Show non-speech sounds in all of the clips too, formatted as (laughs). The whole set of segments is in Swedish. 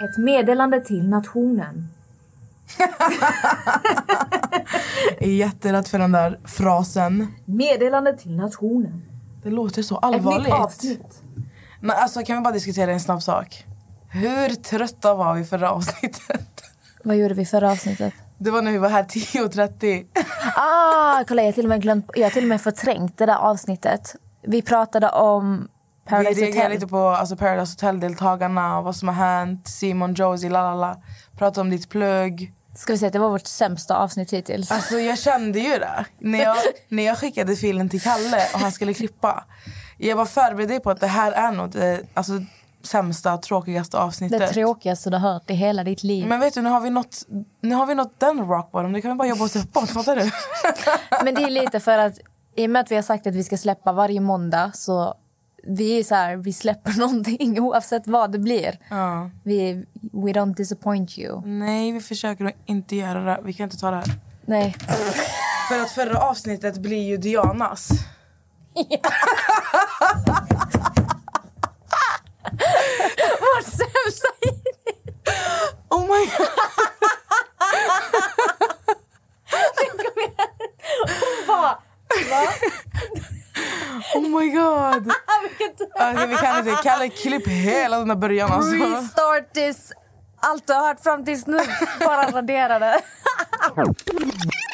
Ett meddelande till nationen. Jag är jätterädd för den där frasen. Meddelande till nationen. Det låter så Ett allvarligt. nytt avsnitt. Men alltså, kan vi bara diskutera en snabb sak? Hur trötta var vi förra avsnittet? Vad gjorde vi förra avsnittet? Det var när vi var här 10.30. Ah, kolla jag har till och med glömt, jag har till och med förträngt det där avsnittet. Vi pratade om Vi Paradise reagerade Hotel. lite på alltså, Paradise Hotel-deltagarna, vad som har hänt, Simon, Josie, la la la. Pratade om ditt plugg. Ska vi säga att det var vårt sämsta avsnitt hittills? Alltså jag kände ju det. När jag, (laughs) när jag skickade filen till Kalle och han skulle klippa. Jag var förberedd på att det här är nog det alltså, sämsta, tråkigaste avsnittet. Det tråkigaste du har hört i hela ditt liv. Men vet du, nu har vi nått, nu har vi nått den rock bottom. Det kan vi bara jobba oss uppåt, fattar du? (laughs) Men det är lite för att i och med att vi har sagt att vi ska släppa varje måndag så vi är så här, vi släpper (laughs) någonting oavsett vad det blir. Ja. Vi, we don't disappoint you. Nej, vi försöker att inte göra det. Vi kan inte ta det här. Nej. (laughs) För att förra avsnittet blir ju Dianas. (laughs) Vårt sämsta Oh my god! Va? Oh my god! (laughs) Okej, vi kan inte. Kalle, klipp hela den där början alltså. Restart this. Allt du har hört fram tills nu, bara radera det. (laughs)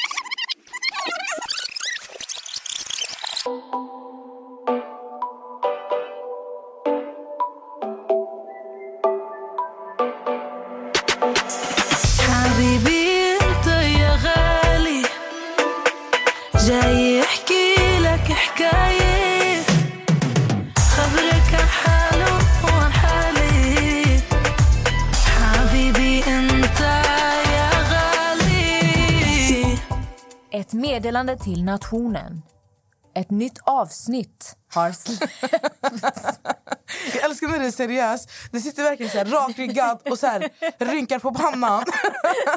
meddelande till nationen. Ett nytt avsnitt har släppts. (laughs) Jag älskar när det är seriöst. Det sitter verkligen så här rakryggad och så här rynkar på pannan.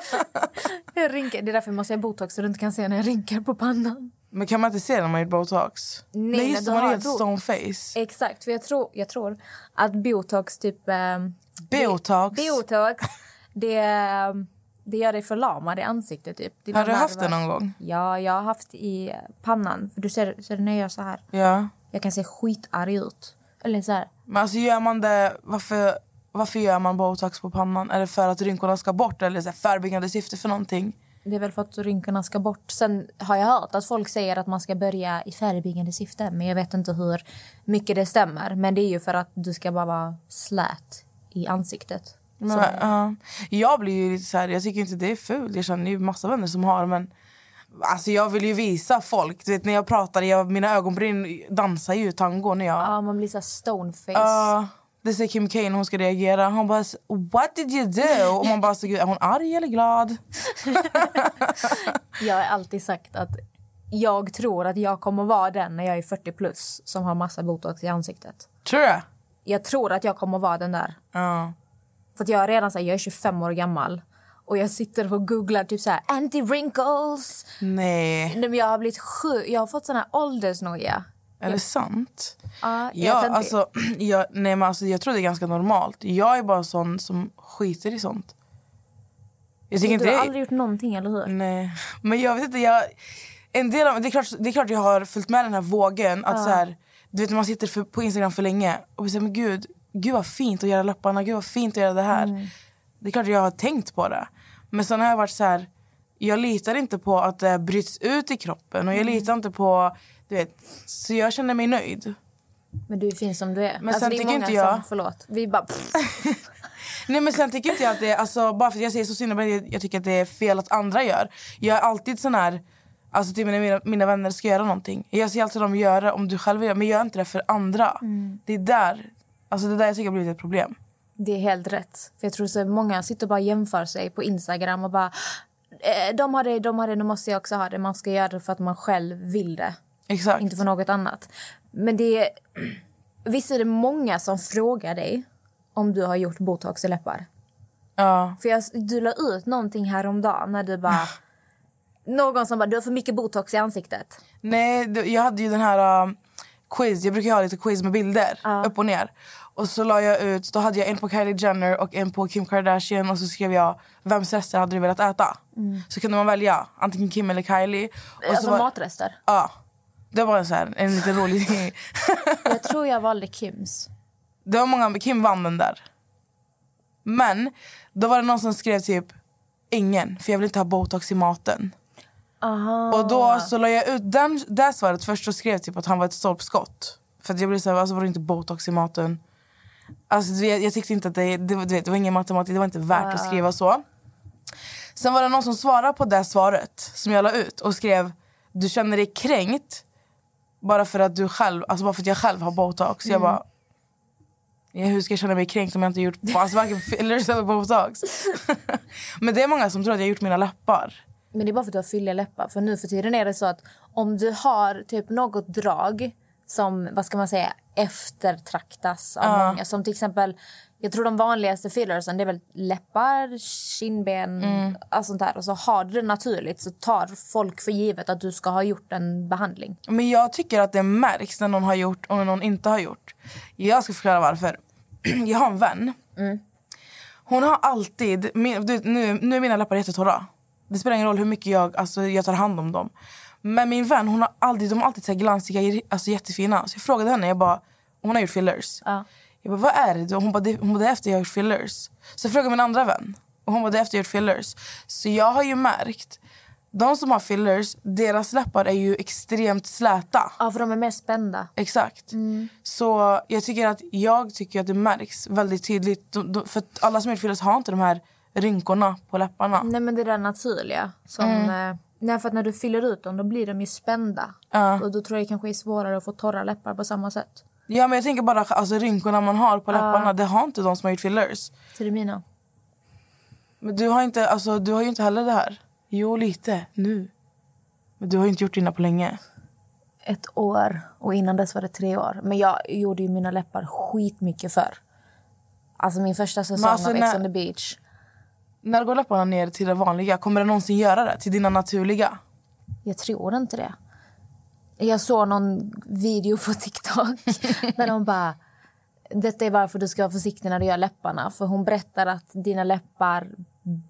(laughs) Jag rynkar. Det är därför jag måste ha botox så du inte kan se när jag rynkar på pannan. Men kan man inte se när man gjort botox? Nej, just när det, du man är har helt stone face. Exakt, för jag tror, jag tror att botox typ... ehm, Botox. Botox, det, ehm, det gör dig förlamad i ansiktet typ. Dina Har du haft det någon gång? Ja, jag har haft i pannan. Du ser, ser när jag gör så här? Ja. Jag kan se skitarg ut. Eller så här. Men alltså gör man det, varför, varför gör man botox på pannan? Är det för att rynkorna ska bort eller så här förebyggande syfte för någonting? Det är väl för att rynkorna ska bort. Sen har jag hört att folk säger att man ska börja i förebyggande syfte. Men jag vet inte hur mycket det stämmer. Men det är ju för att du ska bara vara slät i ansiktet. Men, ja. jag blir ju lite så här, jag tycker inte det är fult. Jag känner ju massa vänner som har men Alltså jag vill ju visa folk. Du vet, när jag pratar, jag, mina ögonbryn dansar ju tango när jag... Ja, man blir så stoneface. Ja, det säger Kim K när hon ska reagera. Han bara “What did you do?” och man bara så, "Gud, “Är hon arg eller glad?” (laughs) Jag har alltid sagt att jag tror att jag kommer vara den när jag är 40 plus som har massa botox i ansiktet. Tror du? Jag tror att jag kommer vara den där. Ja. För att jag är redan så här, jag är 25 år gammal och jag sitter och googlar typ så här anti-wrinkles. Nej. Men Jag har blivit sjuk. Jag har fått sån här åldersnoja. Är det sant? Ja, jag Ja, alltså, (clears throat) jag, nej, men alltså, jag tror det är ganska normalt. Jag är bara sån som skiter i sånt. Jag tycker du inte har det... aldrig gjort någonting, eller hur? Nej. Men jag vet inte, jag... En del av, det, är klart, det är klart jag har följt med den här vågen. Att så här, du vet man sitter för, på Instagram för länge och säger men gud, gud vad fint att göra läpparna, gud vad fint att göra det här. Mm. Det är klart jag har tänkt på det. Men sen har jag varit så här, jag litar inte på att det bryts ut i kroppen och jag Mm. litar inte på, du vet, så jag känner mig nöjd. Men du är fin som du är. Men alltså, sen det är många inte jag- Som, förlåt. Vi bara... (laughs) Nej men sen tycker inte jag att det är, alltså, bara för att jag säger så synd jag, jag tycker att det är fel att andra gör. Jag är alltid sån här, alltså till mina, mina, mina vänner ska göra någonting. Jag ser alltid dem göra om du själv gör men gör inte det för andra. Det är där, alltså det är där jag tycker har blivit ett problem. Det är helt rätt. För jag tror så många sitter och bara jämför sig på Instagram och bara... Eh, de har det, de har det, nu måste jag också ha det. Man ska göra det för att man själv vill det. Exakt. Inte för något annat. Men det är... (clears throat) Visst är det många som frågar dig om du har gjort botox i läppar? Ja. För jag, du la ut någonting häromdagen när du bara... Någon som bara, du har för mycket botox i ansiktet. Nej, jag hade ju den här um, quiz, jag brukar ha lite quiz med bilder upp och ner. Och så la jag ut, då hade jag en på Kylie Jenner och en på Kim Kardashian och så skrev jag vems rester hade du velat äta? Så kunde man välja antingen Kim eller Kylie. Och så Alltså var- matrester. Ja. Det var en, så här, en lite rolig (laughs) Jag tror jag valde Kims. Det var många, Kim vann den där. Men då var det någon som skrev typ ingen, för jag vill inte ha botox i maten. Aha. Och då så la jag ut den, det svaret först och skrev typ att han var ett stolpskott. För att jag blev såhär, alltså var det inte botox i maten? Alltså vet, jag tyckte inte att det, det, du vet, det var ingen matematik, det var inte värt att skriva så. Sen var det någon som svarade på det svaret som jag la ut och skrev du känner dig kränkt bara för att du själv, alltså bara för att jag själv har botox. Jag bara, ja, hur ska jag känna mig kränkt om jag inte gjort alltså, varken fillers eller botox? (laughs) Men det är många som tror att jag har gjort mina läppar. Men det är bara för att du har fylliga läppar. För nu för tiden är det så att om du har typ något drag som, vad ska man säga, eftertraktas av många. Som till exempel, jag tror de vanligaste fillersen det är väl läppar, kindben, allt sånt där. Och så har du det naturligt så tar folk för givet att du ska ha gjort en behandling. Men jag tycker att det märks när någon har gjort och när någon inte har gjort. Jag ska förklara varför. (clears throat) Jag har en vän. Hon har alltid... Min, nu, nu är mina läppar jättetorra. Det spelar ingen roll hur mycket jag, alltså, jag tar hand om dem. Men min vän hon har alltid, de har alltid så här glansiga, alltså, jättefina. Så jag frågade henne, jag bara, hon har gjort fillers. Ja. Jag bara, vad är det? Hon bara, det, hon bara, det är efter jag har gjort fillers. Så jag frågade min andra vän. Och hon bara, det är efter jag har gjort fillers. Så jag har ju märkt, de som har fillers, deras läppar är ju extremt släta. Ja, för de är mer spända. Exakt. Så jag tycker att jag tycker att det märks väldigt tydligt. De, de, för alla som är fillers har inte de här rynkorna på läpparna. Nej, men det där naturliga. Som, eh, nej, för att när du fyller ut dem då blir de ju spända. Ja. Och då tror jag det kanske är svårare att få torra läppar på samma sätt. Ja men jag tänker bara alltså rynkorna man har på läpparna, det har inte de som har gjort fillers. Till det mina. Men du har inte, alltså du har ju inte heller det här. Jo lite, nu. Men du har inte gjort dina på länge. Ett år. Och innan dess var det tre år. Men jag gjorde ju mina läppar skitmycket för. Alltså min första säsong alltså av Ex on the beach. När går läpparna ner till det vanliga? Kommer det någonsin göra det? Till dina naturliga? Jag tror inte det. Jag såg någon video på TikTok (laughs) där de bara... Detta är varför du ska vara försiktig när du gör läpparna. För Hon berättar att dina läppar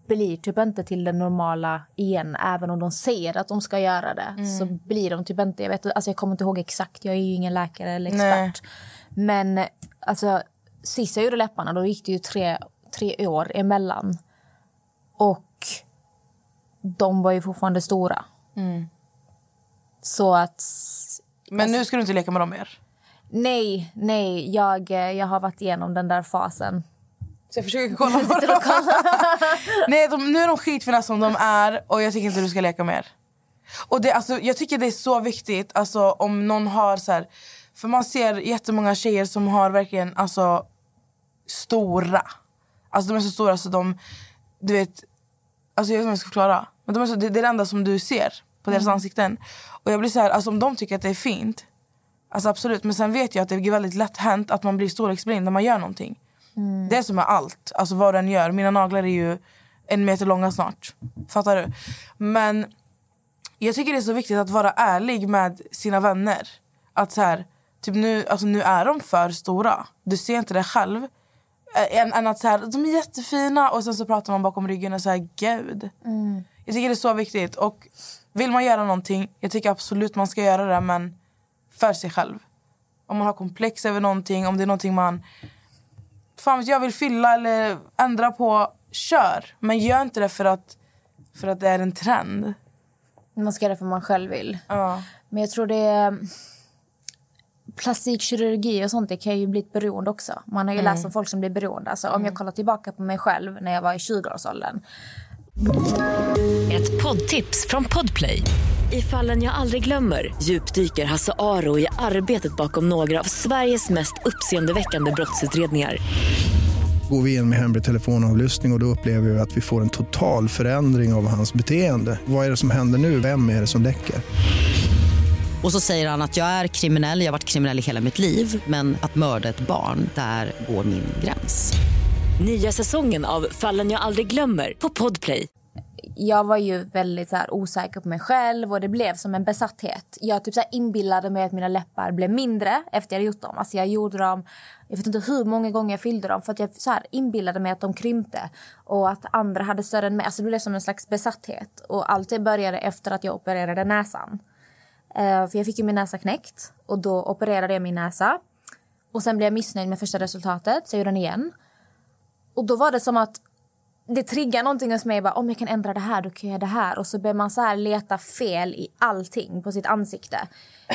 blir typ inte till det normala igen. Även om de säger att de ska göra det så blir de typ inte... Jag, vet, alltså jag kommer inte ihåg exakt, jag är ju ingen läkare eller Nej. expert. Men alltså, sist jag gjorde läpparna då gick det ju tre, tre år emellan. Och de var ju fortfarande stora. Så att... Men nu ska du inte leka med dem mer. Nej, nej. Jag, eh, jag har varit igenom den där fasen. Så jag försöker kolla på dem. (laughs) Nej, de, nu är de skitfina som de är och jag tycker inte du ska leka mer. Och det, alltså, jag tycker det är så viktigt alltså, om någon har så här, För man ser jättemånga tjejer som har verkligen alltså, stora. Alltså de är så stora så de, du vet, alltså jag vet inte hur jag ska förklara. Men de är så, det, det är det enda som du ser på deras ansikten. Och jag blir så här, alltså om de tycker att det är fint, alltså absolut. Men sen vet jag att det är väldigt lätt hänt att man blir storleksblind när man gör någonting. Det är som med allt, alltså vad den gör. Mina naglar är ju en meter långa snart. Fattar du? Men jag tycker det är så viktigt att vara ärlig med sina vänner. Att så här, typ nu, alltså nu är de för stora. Du ser inte det själv. Än, än att så här, de är jättefina och sen så pratar man bakom ryggen och så här, gud. Jag tycker det är så viktigt. Och vill man göra någonting, jag tycker absolut man ska göra det men för sig själv. Om man har komplex över någonting, om det är någonting man fan vet jag vill fylla eller ändra på, kör. Men gör inte det för att, för att det är en trend. Man ska göra det för man själv vill. Ja. Men jag tror det är... Plastikkirurgi och sånt det kan ju bli ett beroende också. Man har ju läst om folk som blir beroende. Alltså, Om jag kollar tillbaka på mig själv när jag var i 20-årsåldern. Ett poddtips från Podplay. I fallen jag aldrig glömmer djupdyker Hasse Aro i arbetet bakom några av Sveriges mest uppseendeväckande brottsutredningar. Går vi in med hemlig telefonavlyssning och, och då upplever vi att vi får en total förändring av hans beteende. Vad är det som händer nu? Vem är det som läcker? Och så säger han att jag är kriminell, jag har varit kriminell i hela mitt liv men att mörda ett barn, där går min gräns. Nya säsongen av Fallen jag aldrig glömmer på Podplay. jag var ju väldigt så här, osäker på mig själv och det blev som en besatthet. Jag typ så här, inbillade mig att mina läppar blev mindre efter jag hade gjort dem. Alltså jag gjorde dem, jag vet inte hur många gånger jag fyllde dem för att jag så här, inbillade mig att de krympte och att andra hade större än mig. Alltså det blev som en slags besatthet och allt det började efter att jag opererade näsan. Eh, för jag fick ju min näsa knäckt och då opererade jag min näsa. Och sen blev jag missnöjd med första resultatet så jag gjorde den igen. Och då var det som att det triggar någonting hos mig. Bara, om jag kan ändra det här, då kan jag göra det här. Och så börjar man så här leta fel i allting på sitt ansikte.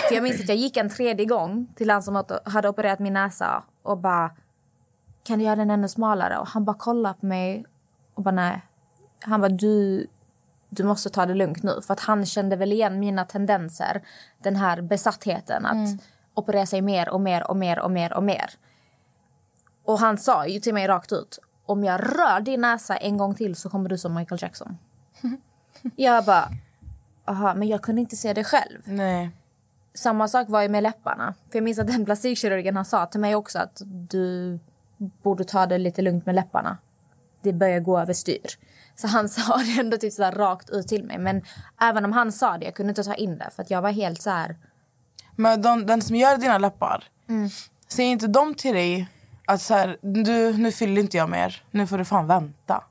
För jag minns att jag gick en tredje gång till han som hade opererat min näsa och bara, kan du göra den ännu smalare? Och han bara kollade på mig och bara, nej. Han bara, du, du måste ta det lugnt nu. För att han kände väl igen mina tendenser. Den här besattheten att operera sig mer och mer och mer och mer och mer. Och han sa ju till mig rakt ut, om jag rör din näsa en gång till så kommer du som Michael Jackson. (laughs) jag bara, aha, men jag kunde inte se det själv. Nej. Samma sak var ju med läpparna. För jag minns att den plastikkirurgen han sa till mig också att du borde ta det lite lugnt med läpparna. Det börjar gå överstyr. Så han (laughs) sa det ändå typ så rakt ut till mig. Men även om han sa det, jag kunde inte ta in det. För att jag var helt så här... Men de, den som gör dina läppar, säger inte de till dig att så här, du, nu fyller inte jag mer, nu får du fan vänta?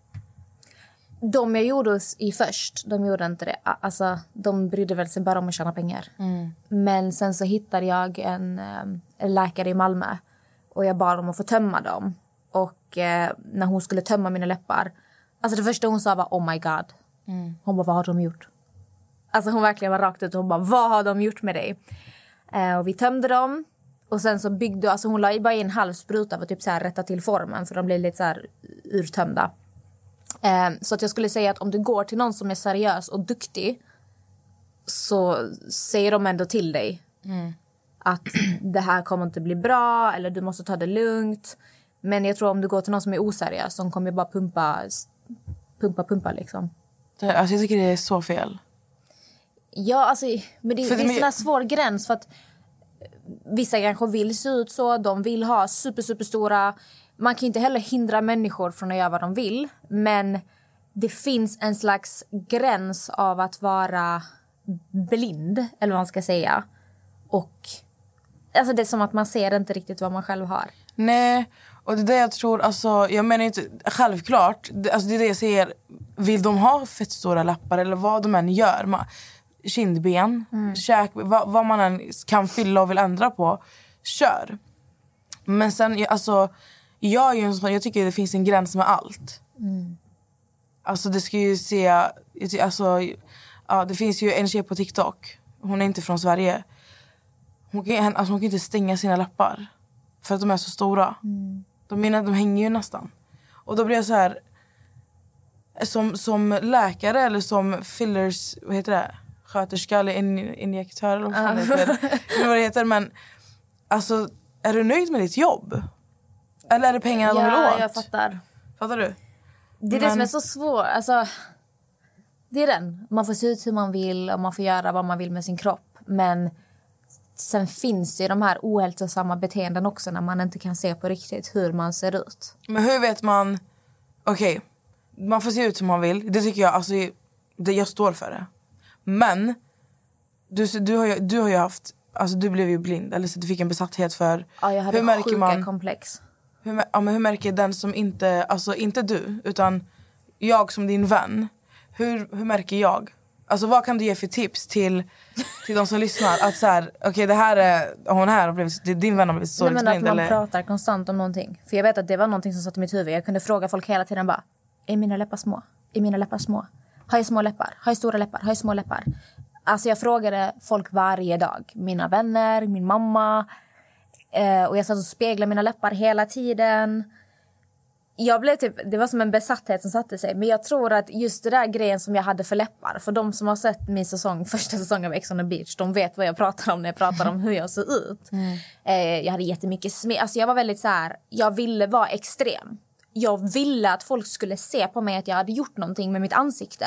De jag gjorde i först, de gjorde inte det. Alltså, de brydde väl sig bara om att tjäna pengar. Men sen så hittade jag en, eh, en läkare i Malmö och jag bad om att få tömma dem. Och eh, när hon skulle tömma mina läppar, alltså det första hon sa var oh my god. Hon bara, vad har de gjort? Alltså hon verkligen var rakt ut och hon bara, vad har de gjort med dig? Eh, och vi tömde dem. Och sen så byggde, alltså hon la bara in en halv spruta för att typ så här rätta till formen för de blev lite så här urtömda. Eh, så att jag skulle säga att om du går till någon som är seriös och duktig så säger de ändå till dig att (clears throat) det här kommer inte bli bra eller du måste ta det lugnt. Men jag tror om du går till någon som är oseriös som kommer bara pumpa, pumpa, pumpa liksom. Det, alltså jag tycker det är så fel. Ja, alltså, men det, det är en här svår gräns för att vissa kanske vill se ut så, de vill ha super, super stora. Man kan inte heller hindra människor från att göra vad de vill, men det finns en slags gräns av att vara blind, eller vad man ska säga. Och alltså det är som att man ser inte riktigt vad man själv har. Nej, och det är det jag tror, alltså, jag menar inte, självklart, det, alltså det är det jag säger, vill de ha fett stora läppar eller vad de än gör, ma, kindben, käk, vad, vad man än kan fylla och vill ändra på, kör. Men sen, alltså, jag, är ju en sån, jag tycker det finns en gräns med allt. Alltså det ska ju se, alltså, ja, det finns ju en tjej på TikTok, hon är inte från Sverige. Hon kan, alltså, hon kan inte stänga sina läppar. För att de är så stora. De, menar, de hänger ju nästan. Och då blir jag så här... Som, som läkare eller som fillers... Vad heter det? Sköterska eller in, injektör eller vad fan det heter. (laughs) Vad det heter. Men alltså, är du nöjd med ditt jobb? Eller är det pengarna de vill åt? jag fattar. Fattar du? Det är det Men- som är så svårt. Alltså, det är den. Man får se ut hur man vill och man får göra vad man vill med sin kropp. Men sen finns det ju de här ohälsosamma beteenden också när man inte kan se på riktigt hur man ser ut. Men hur vet man... Okej, man får se ut som man vill. Det tycker jag, alltså, det, jag står för det. Men du, du, har ju, du har ju haft... Alltså, du blev ju blind, eller så du fick en besatthet för... Ja, jag hade hur märker man, komplex. hur, ja, men hur märker den som inte... Alltså inte du, utan jag som din vän. Hur, hur märker jag? Alltså vad kan du ge för tips till, till de som lyssnar? Att så här, okej det här är hon här har blivit, det är din vän har blivit men att sorgsblind man eller? pratar konstant om någonting. För jag vet att det var någonting som satt i mitt huvud. Jag kunde fråga folk hela tiden bara, är mina läppar små? Är mina läppar små? Har jag små läppar? Har jag stora läppar? Har jag små läppar? Alltså jag frågade folk varje dag. Mina vänner, min mamma. Eh, och jag satt och speglade mina läppar hela tiden. Jag blev typ, det var som en besatthet som satte sig. Men jag tror att just det där grejen som jag hade för läppar. För de som har sett min säsong, första säsongen av Ex on the beach. De vet vad jag pratar om när jag pratar om hur jag ser ut. (laughs) Eh, jag hade jättemycket smink. Alltså jag var väldigt så här, jag ville vara extrem. Jag ville att folk skulle se på mig att jag hade gjort någonting med mitt ansikte.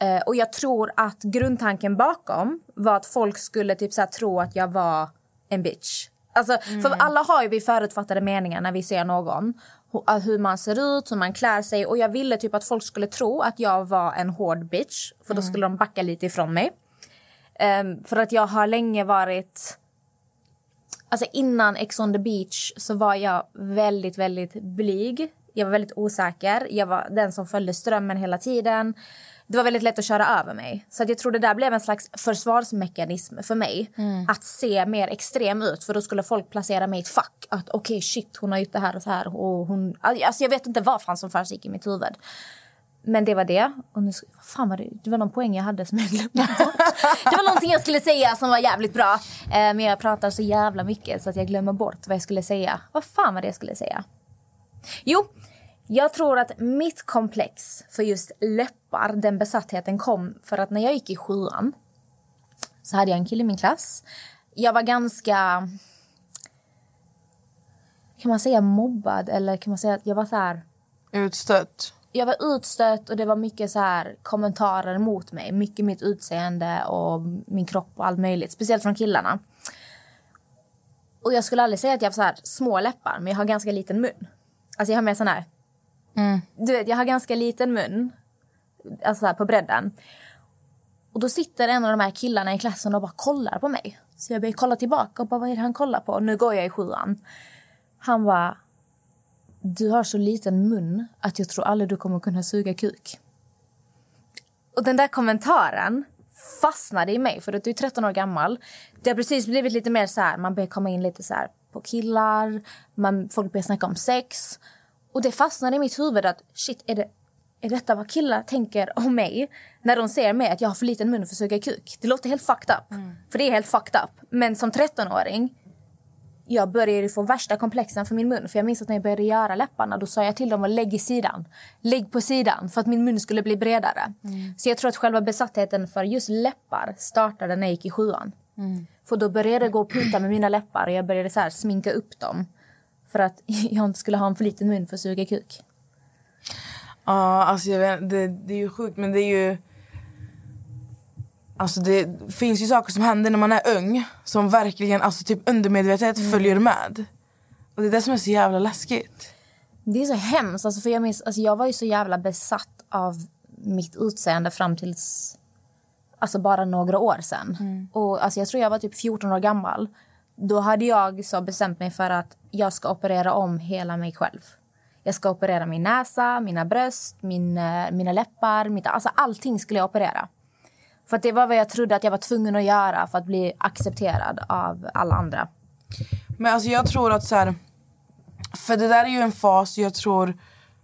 Eh, och jag tror att grundtanken bakom var att folk skulle typ så här tro att jag var en bitch. Alltså, För alla har ju vi förutfattade meningar när vi ser någon. Uh, Hur man ser ut, hur man klär sig. Och Jag ville typ att folk skulle tro att jag var en hård bitch. För Då skulle de backa lite ifrån mig. Ehm, för att jag har länge varit... Alltså innan Ex on the beach så var jag väldigt, väldigt blyg. Jag var väldigt osäker. Jag var den som följde strömmen hela tiden. Det var väldigt lätt att köra över mig. Så att jag tror det där blev en slags försvarsmekanism för mig. Att se mer extrem ut. För då skulle folk placera mig i ett fack. Att okej, shit, hon har gjort det här och så här. Och hon, alltså jag vet inte vad fan som försiggick i mitt huvud. Men det var det. Och nu, fan var det? det var någon poäng jag hade som jag glömde bort. Det var någonting jag skulle säga som var jävligt bra. Eh, men jag pratar så jävla mycket så att jag glömmer bort vad jag skulle säga. Vad fan var det jag skulle säga? Jo, jag tror att mitt komplex för just läppar, den besattheten kom för att när jag gick i sjuan så hade jag en kille i min klass. Jag var ganska... Kan man säga mobbad? Eller kan man säga att jag var så här Utstött. jag var utstött och det var mycket så här kommentarer mot mig. Mycket mitt utseende och min kropp och allt möjligt. Speciellt från killarna. Och jag skulle aldrig säga att jag har så här små läppar, men jag har ganska liten mun. Alltså jag har mer sån här... Du vet, jag har ganska liten mun. Alltså så här på bredden. Och då sitter en av de här killarna i klassen och bara kollar på mig. Så jag börjar kolla tillbaka och bara, vad är han kollar på? Nu går jag i sjuan. Han var du har så liten mun att jag tror aldrig du kommer kunna suga kuk. Och den där kommentaren fastnade i mig, för att du är 13 år gammal. Det har precis blivit lite mer så här, man börjar komma in lite så här på killar, man, folk börjar snacka om sex. Och det fastnade i mitt huvud att shit, är, det, är detta vad killar tänker om mig när de ser mig att jag har för liten mun för att suga kuk? Det låter helt fucked up. För det är helt fucked up. Men som 13-åring jag började få värsta komplexen för min mun. För jag minns att när jag började göra läpparna då sa jag till dem att lägg i sidan. Lägg på sidan för att min mun skulle bli bredare. Så jag tror att själva besattheten för just läppar startade när jag gick i sjuan. För då började jag gå och putta med mina läppar och jag började så här sminka upp dem. För att (laughs) jag inte skulle ha en för liten mun för att suga kuk. Ja, alltså jag vet, det, det är ju sjukt men det är ju... Alltså det finns ju saker som händer när man är ung som verkligen alltså typ undermedvetet följer med. Och det är det som är så jävla läskigt. Det är så hemskt. Alltså för jag, minns, alltså jag var ju så jävla besatt av mitt utseende fram tills alltså bara några år sen. Och alltså jag tror jag var typ 14 år gammal. Då hade jag så bestämt mig för att jag ska operera om hela mig själv. Jag ska operera min näsa, mina bröst, min, eh, mina läppar. Mitt, alltså allting skulle jag operera. För det var vad jag trodde att jag var tvungen att göra för att bli accepterad av alla andra. Men alltså jag tror att så här, För det där är ju en fas jag tror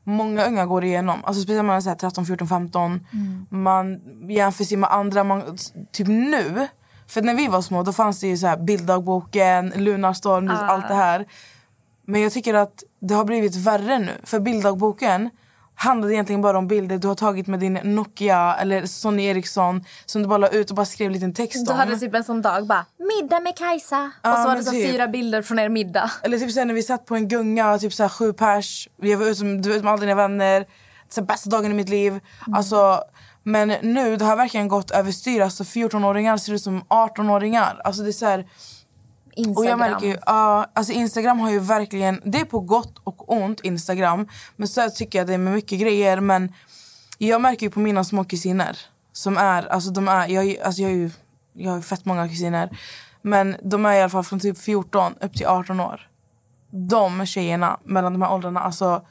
många unga går igenom. Alltså speciellt när man är så här 13, 14, 15. Man jämför sig med andra. Man, typ nu. För när vi var små då fanns det ju så här bilddagboken, Lunarstorm, allt det här. Men jag tycker att det har blivit värre nu. För bilddagboken handlade egentligen bara om bilder du har tagit med din Nokia eller Sony Ericsson som du bara la ut och bara skrev en liten text Du om. hade typ en sån dag bara middag med Kajsa. Ja, och så var det så typ. fyra bilder från er middag. Eller typ sen när vi satt på en gunga, typ så här sju pers. Vi var ute du vet, med alla dina vänner. Så här, bästa dagen i mitt liv. Alltså, men nu, det har verkligen gått överstyr. Alltså 14-åringar ser ut som 18-åringar. Alltså det är så här, Instagram. och jag märker ju, ja, alltså Instagram har ju verkligen, det är på gott och ont Instagram. Men så tycker jag det är med mycket grejer. Men jag märker ju på mina små kusiner som är, alltså de är, jag, alltså jag, är ju, jag har ju fett många kusiner. Men de är i alla fall från typ 14 upp till 18 år. De tjejerna mellan de här åldrarna, alltså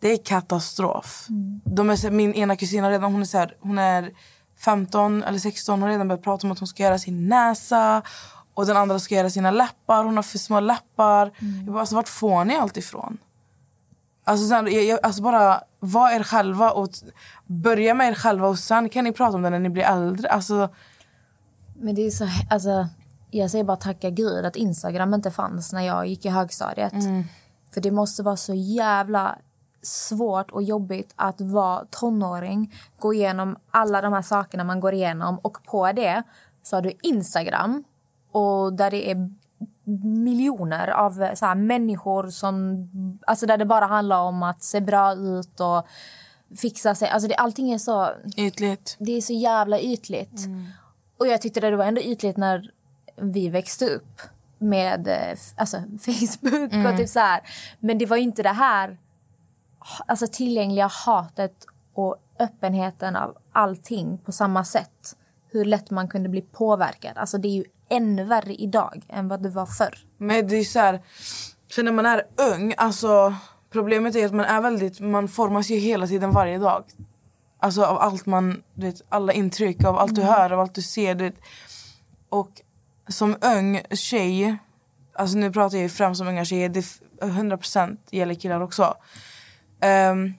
det är katastrof. De är, min ena kusin har redan, hon är, så här, hon är 15 eller 16 och har redan börjat prata om att hon ska göra sin näsa. Och den andra ska göra sina läppar, hon har för små läppar. Jag bara, alltså, vart får ni allt ifrån? Alltså, sen, jag, jag, alltså bara var er själva och börja med er själva och sen kan ni prata om det när ni blir äldre. Alltså, Men det är så, alltså, jag säger bara tacka gud att Instagram inte fanns när jag gick i högstadiet. För det måste vara så jävla svårt och jobbigt att vara tonåring, gå igenom alla de här sakerna man går igenom och på det så har du Instagram och där det är miljoner av så här, människor som... Alltså där det bara handlar om att se bra ut och fixa sig. Alltså det, allting är så... ytligt. Det är så jävla ytligt. Och jag tyckte det var ändå ytligt när vi växte upp med eh, alltså, (laughs) Facebook och typ så här. Men det var inte det här alltså tillgängliga hatet och öppenheten av allting på samma sätt. Hur lätt man kunde bli påverkad. Alltså det är ju ännu värre idag än vad det var förr. Men det är så här, för när man är ung, alltså problemet är att man är väldigt, man formas ju hela tiden varje dag. Alltså av allt man, du vet, alla intryck, av allt du hör, av allt du ser. Du vet. Och som ung tjej, alltså nu pratar jag ju främst om unga tjejer, det är 100% gäller killar också. Ehm,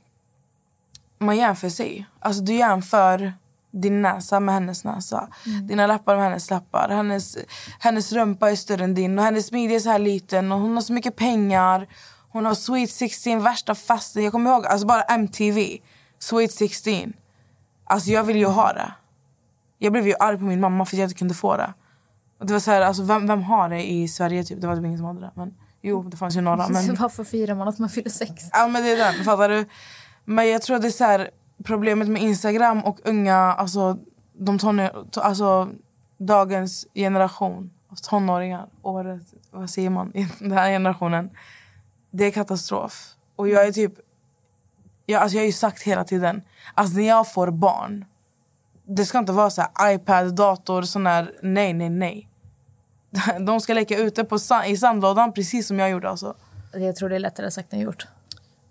man jämför sig. Alltså du jämför din näsa med hennes näsa. Dina läppar med hennes läppar. Hennes, hennes rumpa är större än din och hennes midja är så här liten och hon har så mycket pengar. Hon har Sweet 16, värsta festen. Jag kommer ihåg alltså bara MTV, Sweet 16. Alltså jag ville ju ha det. Jag blev ju arg på min mamma för att jag inte kunde få det. Och det var så här, alltså vem, vem har det i Sverige typ? Det var typ ingen som hade det. Men, jo, det fanns ju några. (laughs) Men... Varför firar man att man fyller sex? Ja men det är den, fattar du? Men jag tror det är så här, problemet med Instagram och unga, alltså, de tonår, to, alltså dagens generation av tonåringar, året, vad säger man, den här generationen. Det är katastrof. Och jag är typ, jag, alltså jag har ju sagt hela tiden, alltså när jag får barn, det ska inte vara så här iPad, dator, sån här, nej nej nej. (laughs) De ska leka ute på, i sandlådan precis som jag gjorde alltså. Jag tror det är lättare sagt än gjort.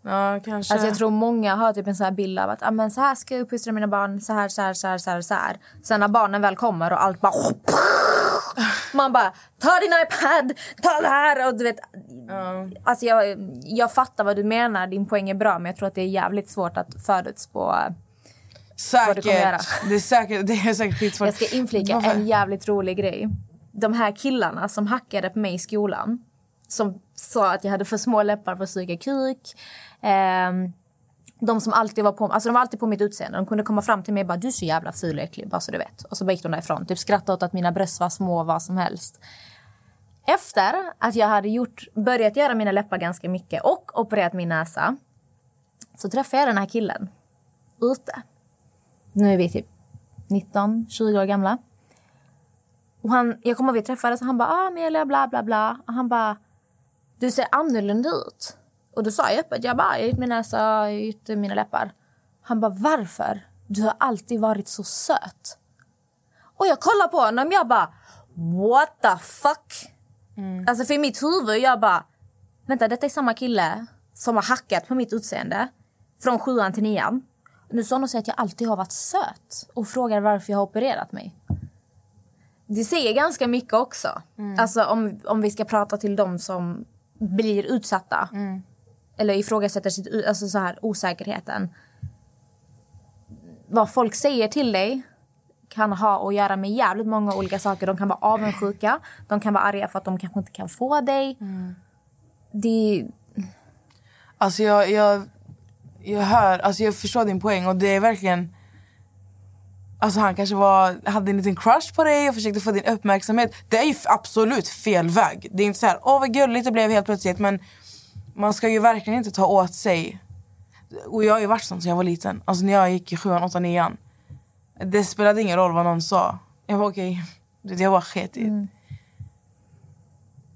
Ja, kanske. Alltså jag tror många har typ en sån här bild av att ah, men så här ska jag uppfostra mina barn, så här, så här, så här, så här, så här. Sen när barnen väl kommer och allt bara... (laughs) Man bara, ta din iPad, ta det här! Och du vet, alltså jag, jag fattar vad du menar, din poäng är bra men jag tror att det är jävligt svårt att förutspå. vad du kommer göra. Säkert. Det är säkert, det är säkert skitsvårt. Jag ska inflika Varför? en jävligt rolig grej. De här killarna som hackade på mig i skolan som sa att jag hade för små läppar för att suga kuk. Ehm, de som alltid var på, alltså de var alltid på mitt utseende. De kunde komma fram till mig och bara du är så jävla ful och äcklig, bara så du vet. Och så bara gick de därifrån. Typ skrattade åt att mina bröst var små, vad som helst. Efter att jag hade gjort, börjat göra mina läppar ganska mycket och opererat min näsa så träffade jag den här killen ute. Nu är vi typ 19, 20 år gamla. Och han, jag kommer ihåg vi träffades och han bara ah, Amelia bla bla bla. Och han bara du ser annorlunda ut. Och då sa jag öppet, jag bara jag har gjort min näsa, jag gjort mina läppar. Han bara varför? Du har alltid varit så söt. Och jag kollar på honom jag bara what the fuck? Alltså för mitt huvud jag bara vänta detta är samma kille som har hackat på mitt utseende från sjuan till nian. Nu sa hon säger att jag alltid har varit söt och frågar varför jag har opererat mig. Det säger ganska mycket också. Alltså om, om vi ska prata till dem som blir utsatta. Eller ifrågasätter sitt, alltså så här, osäkerheten. Vad folk säger till dig kan ha att göra med jävligt många olika saker. De kan vara avundsjuka, de kan vara arga för att de kanske inte kan få dig. Det, Alltså jag, jag, jag hör, alltså jag förstår din poäng och det är verkligen... Alltså han kanske var, hade en liten crush på dig och försökte få din uppmärksamhet. Det är ju absolut fel väg. Det är inte så här, åh vad gulligt det blev helt plötsligt. Men man ska ju verkligen inte ta åt sig. Och jag har ju varit sån sen jag var liten. Alltså när jag gick i sjuan, åttan, nian. Det spelade ingen roll vad någon sa. Jag var okej. Okay. Jag var sket i det.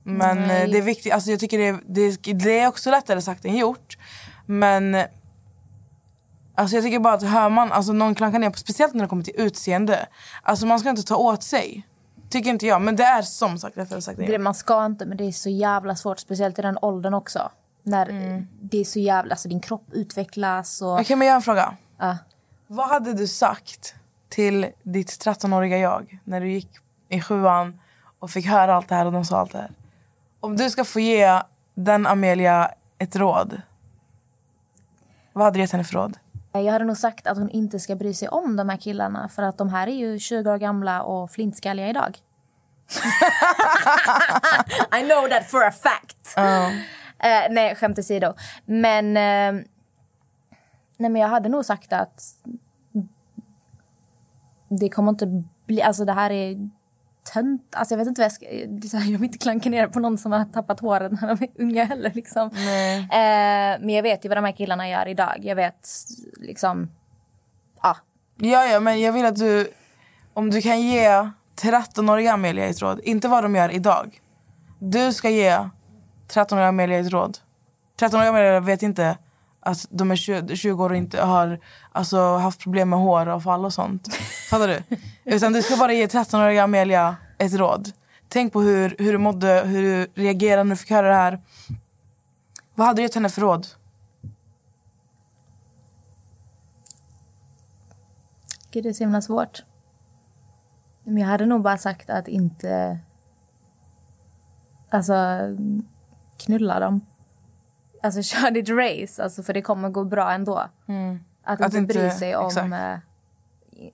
Men Nej. eh, det är viktigt, alltså jag tycker det, det, det är också lättare sagt än gjort. Men alltså jag tycker bara att hör man alltså någon klankar ner på, speciellt när det kommer till utseende. Alltså man ska inte ta åt sig. Tycker inte jag, men det är som sagt lättare sagt än det man ska inte, men det är så jävla svårt. Speciellt i den åldern också. När det är så jävla... Alltså din kropp utvecklas och... Okej men jag har en fråga. Ja. Vad hade du sagt till ditt 13-åriga jag när du gick i sjuan och fick höra allt det här och de sa allt det här? Om du ska få ge den Amelia ett råd. Vad hade du gett henne för råd? Jag hade nog sagt att hon inte ska bry sig om de här killarna för att de här är ju 20 år gamla och flintskalliga idag. (laughs) (laughs) I know that for a fact. Eh, nej, skämt åsido. Men, eh, nej, men jag hade nog sagt att det kommer inte bli... Alltså det här är tönt. Alltså jag vet inte vad jag ska... Jag vill inte klanka ner på någon som har tappat håret när de är unga heller. Liksom. Eh, men jag vet ju vad de här killarna gör idag. Jag vet liksom... Ja, Ja, ja, men jag vill att du... Om du kan ge 13-åriga Amelia ett råd, inte vad de gör idag. Du ska ge 13-åriga Amelia ett råd. 13-åriga Amelia vet inte att de är 20, 20 år och inte har alltså, haft problem med håravfall och sånt. (laughs) Fattar du? Utan du ska bara ge 13-åriga Amelia ett råd. Tänk på hur, hur du mådde, hur du reagerade när du fick höra det här. Vad hade du gett henne för råd? Gud, det är så himla svårt. Men jag hade nog bara sagt att inte... Alltså, knulla dem. Alltså, (laughs) kör ditt race, alltså, för det kommer gå bra ändå. Att, Mm. Att inte inte- bry sig om... exakt. eh,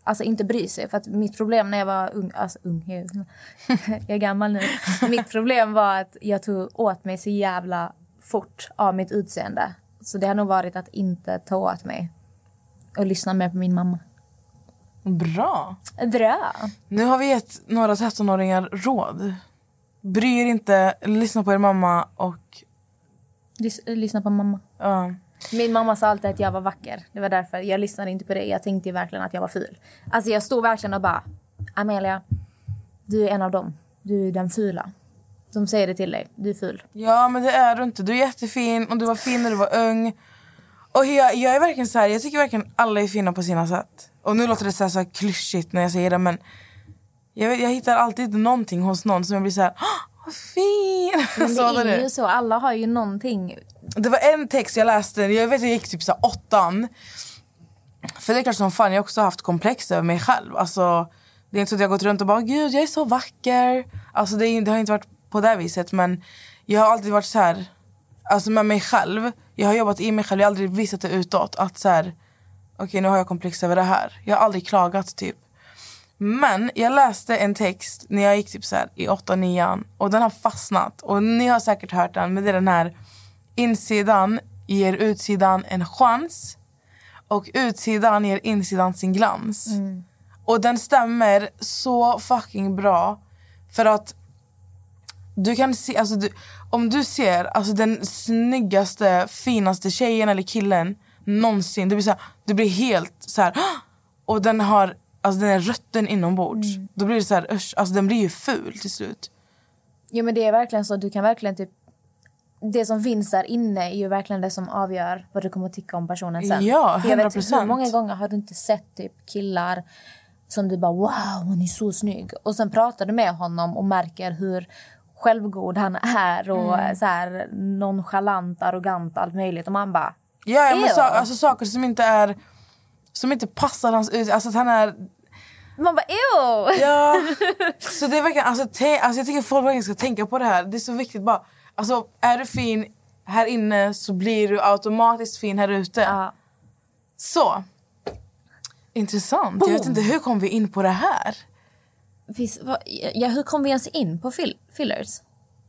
Alltså inte bry sig. För att mitt problem när jag var ung... Alltså ung, jag, (laughs) jag är gammal nu. mitt problem var att jag tog åt mig så jävla fort av mitt utseende. Så det har nog varit att inte ta åt mig. Och lyssna mer på min mamma. Bra. Bra. Nu har vi gett några 13-åringar råd. Bry er inte, lyssna på er mamma och... Lys- lyssna på mamma. ja. Min mamma sa alltid att jag var vacker. Det var därför jag lyssnade inte på det. Jag tänkte verkligen att jag var ful. Alltså jag stod verkligen och bara, Amelia, du är en av dem. Du är den fula. De säger det till dig. Du är ful. ja, men det är du inte. Du är jättefin och du var fin när du var ung. Och jag, jag är verkligen så här, jag tycker verkligen alla är fina på sina sätt. Och nu låter det så här, så här klyschigt när jag säger det men jag, jag hittar alltid någonting hos någon som jag blir så här, "Åh, vad fin! Men det är det. ju så. Alla har ju någonting. Det var en text jag läste, jag vet jag gick typ så här åttan. För det är klart som fan jag har också haft komplex över mig själv. Alltså, det är inte så att jag har gått runt och bara gud jag är så vacker. Alltså det, är, det har inte varit på det viset men jag har alltid varit så här, alltså med mig själv. Jag har jobbat i mig själv, jag har aldrig visat det utåt att så här, okej nu har jag komplex över det här. Jag har aldrig klagat typ. Men jag läste en text när jag gick typ så här i 8 9 och den har fastnat. Och ni har säkert hört den, men det är den här insidan ger utsidan en chans och utsidan ger insidan sin glans. Och den stämmer så fucking bra. För att du kan se, alltså du, om du ser alltså den snyggaste, finaste tjejen eller killen någonsin. Du blir, så här, du blir helt så här. (gasps) Och den har alltså den är rötten inombords. Då blir det så här, usch, alltså den blir ju ful till slut. Jo men det är verkligen så. Du kan verkligen typ... Det som finns där inne är ju verkligen det som avgör vad du kommer att tycka om personen sen. Ja, För jag vet, 100%. Hur många gånger har du inte sett typ killar som du bara wow, hon är så snygg. Och sen pratar du med honom och märker hur självgod han är och Mm. så här nonchalant, arrogant, allt möjligt. Och man bara... Ja, ja men så, alltså, saker som inte är som inte passar hans ut. Alltså att han är... Man bara ew! Ja. (laughs) så det är verkligen, alltså, te, alltså jag tycker folk verkligen ska tänka på det här. Det är så viktigt bara. Alltså är du fin här inne så blir du automatiskt fin här ute. Ja. Så. Intressant. Jag vet inte hur kom vi in på det här? Finns, vad, ja, hur kom vi ens in på fill, fillers?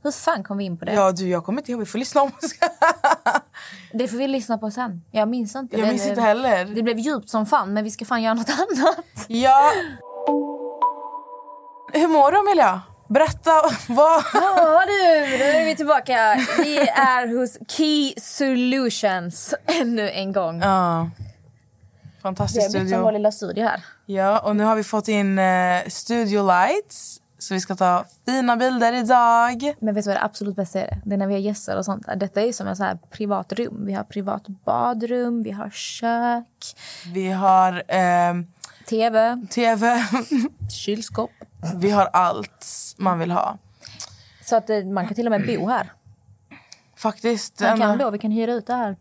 Hur fan kom vi in på det? Ja du jag kommer inte ihåg, vi får lyssna om. (laughs) Det får vi lyssna på sen. Jag minns inte. jag Det- minns inte heller. Det blev djupt som fan, men vi ska fan göra något (laughs) annat. Ja. Hur mår du Amelia? Berätta. (laughs) Vad? Ja du, nu är vi tillbaka. Vi är hos Key Solutions ännu en gång. Ja. Det Fantastisk har blivit som studio. vår lilla studio här. Ja, och nu har vi fått in eh, studio lights. Så vi ska ta fina bilder idag. Men vet du vad det absolut bästa är? Det är när vi har gäster och sånt. Detta är som en så här privat rum. Vi har privat badrum, vi har kök, Vi har eh, tv, tv. (laughs) kylskåp. vi har allt man vill ha. Så att eh, man kan till och med bo här. Faktiskt. Man kan då, vi kan hyra ut det här.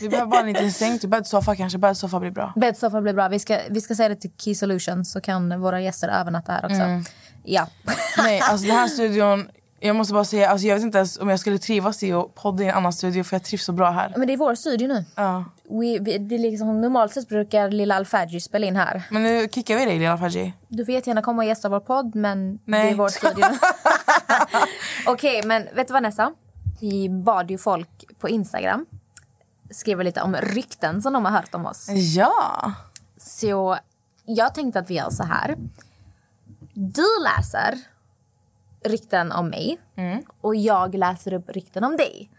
Vi behöver bara en liten säng till bäddsoffa kanske. Bäddsoffa blir bra. Bäddsoffa blir bra. Vi ska, vi ska säga det till Key Solutions så kan våra gäster övernatta här också. Ja. Nej, (laughs) alltså den här studion. Jag måste bara säga, alltså jag vet inte ens om jag skulle trivas i att podda i en annan studio för jag trivs så bra här. Men det är vår studio nu. Ja. We, vi, det är liksom, normalt sett brukar lilla Alfadji spela in här. Men nu kickar vi dig lilla Faji. Du får jättegärna komma och gästa vår podd, men det Nej. är vår studio. (laughs) Okej, men vet du vad Nessa? Vi bad ju folk på Instagram skriva lite om rykten som de har hört om oss. Ja. Så jag tänkte att vi gör så här. Du läser rykten om mig och jag läser upp rykten om dig.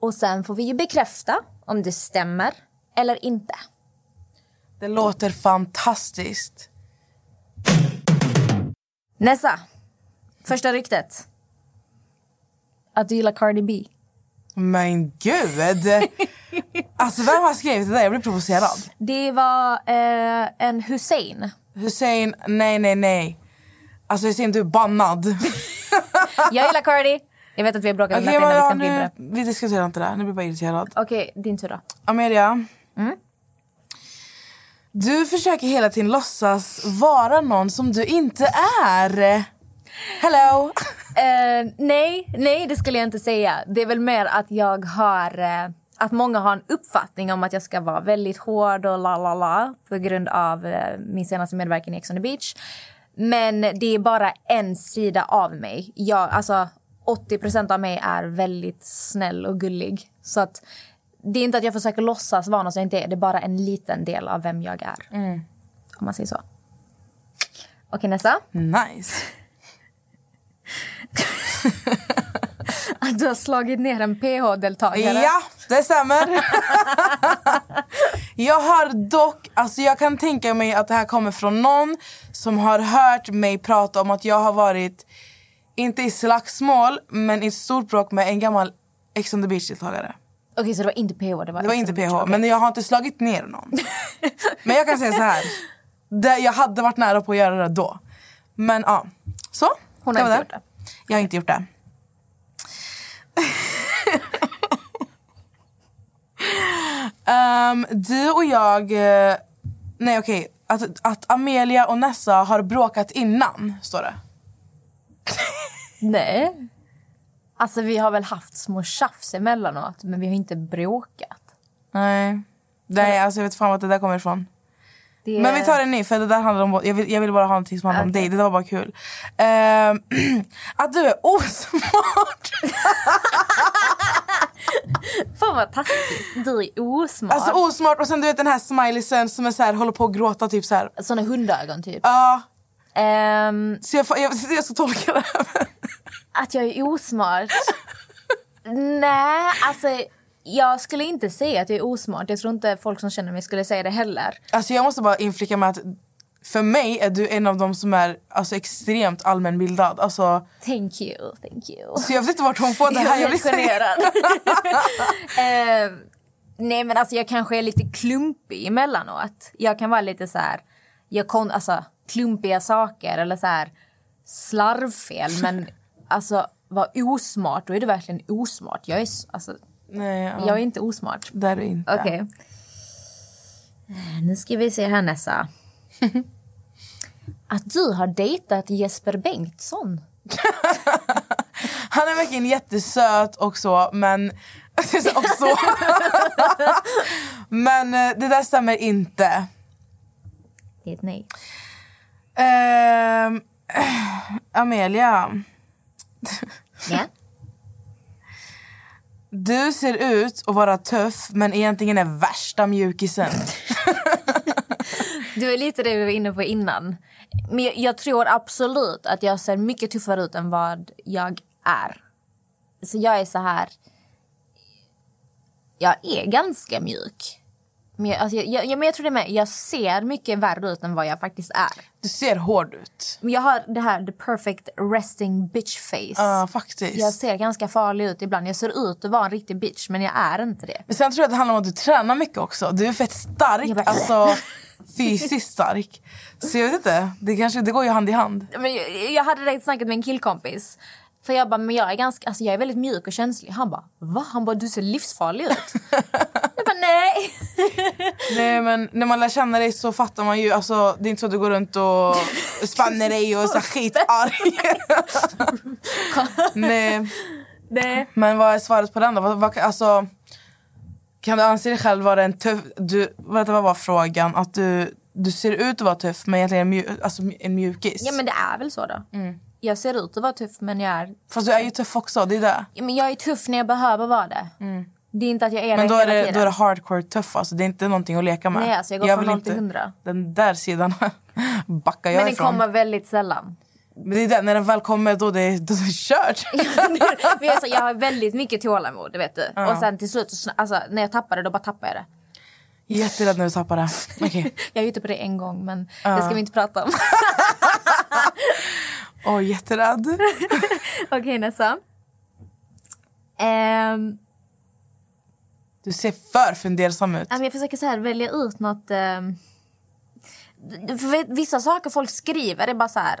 Och sen får vi ju bekräfta om det stämmer eller inte. Det låter fantastiskt. Nessa, första ryktet. Att du gillar Cardi B. Men gud! (laughs) Alltså vem har skrivit det där? Jag blir provocerad. Det var eh, en Hussein. Hussein, nej nej nej. Alltså Hussein du är bannad. (laughs) Jag gillar Cardi. Jag vet att vi har bråkat om Okej detta innan, vi ska nu, vi diskuterar inte det här. Nu blir jag bara irriterad. Okej, din tur då. Amelia. Mm. Du försöker hela tiden låtsas vara någon som du inte är. Hello! (laughs) Eh, nej, nej, det skulle jag inte säga. Det är väl mer att jag har... Eh, att många har en uppfattning om att jag ska vara väldigt hård och la la la på grund av eh, min senaste medverkan i Ex on the beach. Men det är bara en sida av mig. Jag, alltså, 80% av mig är väldigt snäll och gullig. Så att det är inte att jag försöker låtsas vara någon som jag inte är. Det är bara en liten del av vem jag är. Om man säger så. Okej, Nessa. Nice. (laughs) Du har slagit ner en PH-deltagare. Ja, det stämmer. (laughs) jag har dock, alltså jag kan tänka mig att det här kommer från någon som har hört mig prata om att jag har varit, inte i slagsmål, men i ett stort bråk med en gammal Ex on the beach-deltagare. Okej, så det var inte PH? Det var, Det var inte PH, men jag har inte slagit ner någon. men jag kan säga så här. Det, jag hade varit nära på att göra det då. Men ja, så. Hon har inte gjort det. Jag har inte gjort det. Ehm, du och jag... eh, nej, okej. Att, att Amelia och Nessa har bråkat innan, står det. (laughs) Nej. Alltså, vi har väl haft små tjafs emellanåt, men vi har inte bråkat. Nej. Nej, alltså jag vet fan vart det där kommer ifrån. Det... Men vi tar en ny, för det där handlar om... Jag vill, jag vill bara ha någonting som handlar om Okej. dig. Det där var bara kul. Ehm, (clears throat) att du är osmart. (laughs) (laughs) Fan vad taskigt. Du är osmart. Alltså osmart och sen du vet den här smileysen som är så här, håller på att gråta typ så här. Såna hundögon, typ. Ja, Ehm, så jag, jag, (laughs) jag ska tolka det här. att jag är osmart? Nej, alltså... Jag skulle inte säga att jag är osmart. Jag tror inte folk som känner mig skulle säga det heller. Alltså jag måste bara inflika med att för mig är du en av dem som är alltså, extremt allmänbildad. Alltså, Thank you, thank you. så jag vet inte vart hon får det här. Jag säga. generad. (laughs) Eh, nej men alltså jag kanske är lite klumpig emellanåt. Jag kan vara lite så här, jag kon, alltså klumpiga saker eller så här slarvfel men (laughs) alltså vara osmart då är det verkligen osmart. Jag är, alltså, Nej, ja. jag är inte osmart. Det är du inte. Okej. Eh, Nu ska vi se här Nessa. (laughs) Att du har dejtat Jesper Bengtsson. (laughs) Han är verkligen jättesöt och så, men... (laughs) och så. men eh, det där stämmer inte. Det är ett nej. Ehm, (sighs) Amelia, Ja. du ser ut att vara tuff men egentligen är värsta mjukisen. Det var lite det vi var inne på innan. Men jag, jag tror absolut att jag ser mycket tuffare ut än vad jag är. Så jag är så här... Jag är ganska mjuk. Men jag, alltså jag, jag, men jag tror det med. Jag ser mycket värre ut än vad jag faktiskt är. Du ser hård ut. Men jag har det här the perfect resting bitch face. Ja, faktiskt. Jag ser ganska farlig ut ibland. Jag ser ut att vara en riktig bitch, men jag är inte det. Men Sen tror jag att det handlar om att du tränar mycket också. Du är fett stark, Jag bara- alltså (laughs) fysiskt stark. Så jag vet inte, det, kanske, det går ju hand i hand. Men jag, jag hade direkt snackat med en killkompis. För jag bara, men jag är ganska, alltså jag är väldigt mjuk och känslig. Han bara, va? Han bara, du ser livsfarlig ut. (laughs) jag bara, nej. (laughs) Nej men när man lär känna dig så fattar man ju, alltså det är inte så att du går runt och (laughs) spänner dig och är så skitarg. Nej. nej. Men vad är svaret på den då? Vad, vad, alltså, kan du anse dig själv vara en tuff... Du, vänta, vad var frågan? Att du, du ser ut att vara tuff men egentligen en, mju, alltså, en mjukis? Ja men det är väl så då. Mm. Jag ser ut att vara tuff men jag är, Fast du är ju tuff också, det är det. ja, men jag är tuff när jag behöver vara det. Det är inte att jag är Mm. Men då är det, tiden. då är det hardcore tuff alltså. Det är inte någonting att leka med. Nej, alltså jag går från vill 0 till inte- 100. Den där sidan (laughs) backar jag men den ifrån. kommer väldigt sällan. Men det är det, när den väl kommer då det, då är det kört. (laughs) Jag, så, jag har väldigt mycket tålamod, vet du. Och sen till slut, alltså, när jag tappar det, då bara tappar jag det. Jätterädd när du tappar det. Okej. (laughs) Jag är ute på det en gång, men det ska vi inte prata om. (laughs) Åh, oh, jätterädd. Okej, Nessa. Ehm, Du ser för fundersam ut. Ja, Jag försöker så här välja ut något... ehm, för vet- vissa saker folk skriver är bara så här...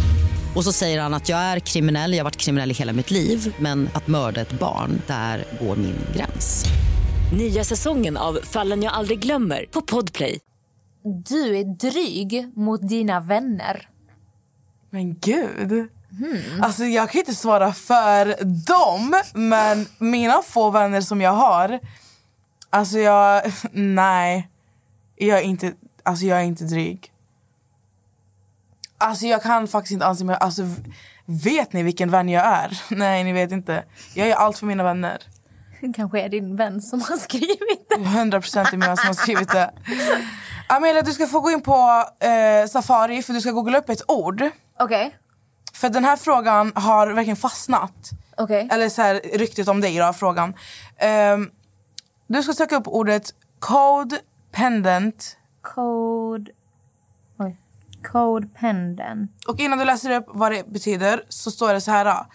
Och så säger han att jag är kriminell, jag har varit kriminell i hela mitt liv men att mörda ett barn, där går min gräns. Nya säsongen av Fallen jag aldrig glömmer på Podplay. Du är dryg mot dina vänner. Men gud. Alltså jag kan inte svara för dem, men mina få vänner som jag har... Alltså jag... (laughs) Nej. Jag är inte, alltså jag är inte dryg. Alltså jag kan faktiskt inte anse mig... Alltså, vet ni vilken vän jag är? (laughs) Nej, ni vet inte. Jag är allt för mina vänner. kanske är din vän som har skrivit det. 100% är mina som har skrivit det. Amelia, du ska få gå in på eh, Safari för du ska googla upp ett ord. Okej. För den här frågan har verkligen fastnat. Okej. Eller så här, ryktet om dig då, frågan. Ehm, du ska söka upp ordet code pendant. Code... Oj. Code pendant. Och innan du läser upp vad det betyder så står det så här ah,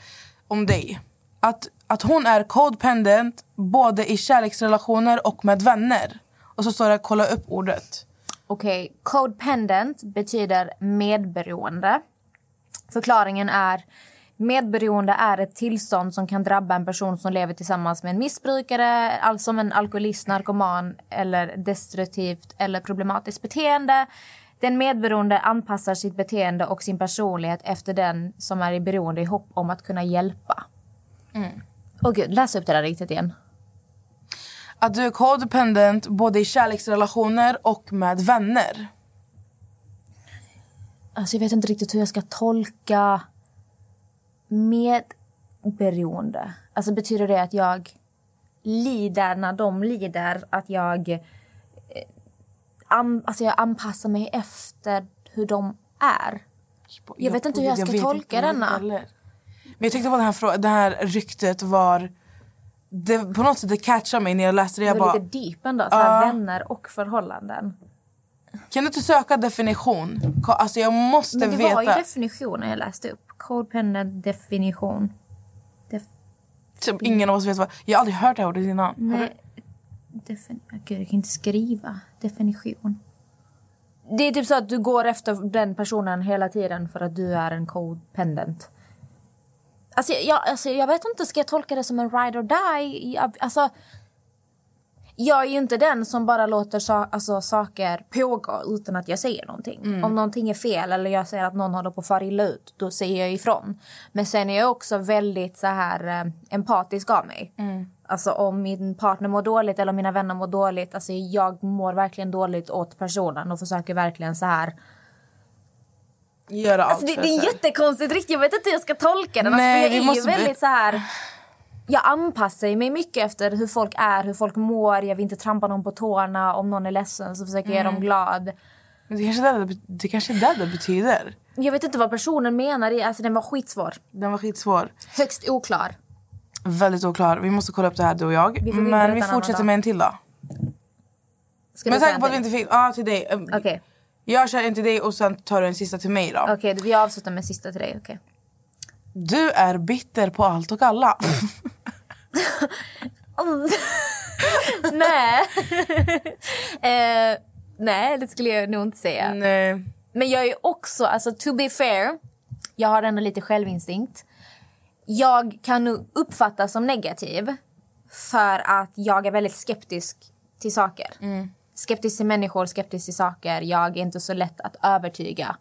om dig. Att, att hon är code pendant både i kärleksrelationer och med vänner. Och så står det kolla upp ordet. Okej, codependent betyder medberoende. Förklaringen är medberoende är ett tillstånd som kan drabba en person som lever tillsammans med en missbrukare, alltså en alkoholist, narkoman eller destruktivt eller problematiskt beteende. Den medberoende anpassar sitt beteende och sin personlighet efter den som är i beroende i hopp om att kunna hjälpa. Åh gud, läs upp det där riktigt igen. Att du är codependent både i kärleksrelationer och med vänner. Alltså jag vet inte riktigt hur jag ska tolka medberoende. Alltså betyder det att jag lider när de lider? Att jag, an, alltså jag anpassar mig efter hur de är? Jag vet inte hur jag ska tolka jag vet denna. Men jag tyckte på den här, det här ryktet var... Det, på något sätt det catchade mig när jag läste det. Det Jag var bara, lite deep ändå. Så här, Ja. Vänner och förhållanden. kan du inte söka definition? Alltså jag måste Men det veta. var ju definitionen jag läste upp. Codependent definition. Def, typ, ingen av oss vet vad... Jag har aldrig hört det här ordet innan. Nej. Defin, Gud, jag kan inte skriva. Definition. Det är typ så att du går efter den personen hela tiden för att du är en codependent. Alltså jag, alltså jag vet inte, ska jag tolka det som en ride or die? Jag, alltså, jag är ju inte den som bara låter sa, alltså, saker pågå utan att jag säger någonting. Om någonting är fel eller jag ser att någon håller på att fara illa ut, då säger jag ifrån. Men sen är jag också väldigt så här eh, empatisk av mig. Alltså om min partner mår dåligt eller om mina vänner mår dåligt. Alltså jag mår verkligen dåligt åt personen och försöker verkligen så här. Göra allt Alltså det, för det är jättekonstigt riktigt. Jag vet inte hur jag ska tolka den. Alltså, Nej, vi jag är måste ju väldigt så här. Jag anpassar mig mycket efter hur folk är, hur folk mår. Jag vill inte trampa någon på tårna. Om någon är ledsen så försöker jag göra dem glad. Men det kanske är det, det, det kanske är det det betyder. Jag vet inte vad personen menar. Alltså den var skitsvår. Den var skitsvår. Högst oklar. Väldigt oklar. Vi måste kolla upp det här du och jag. Vi Men vi en fortsätter med en till då. Ska Men säker på att vi en inte fick... Ja, till dig. Okej, Jag kör en till dig och sen tar du en sista till mig då. okej, vi avslutar med sista till dig. okej. Du är bitter på allt och alla. (laughs) nej. (laughs) eh, nej, det skulle jag nog inte säga. Nej. Men jag är också, alltså to be fair, jag har ändå lite självinstinkt. Jag kan nog uppfattas som negativ för att jag är väldigt skeptisk till saker. Skeptisk till människor, skeptisk till saker. Jag är inte så lätt att övertyga.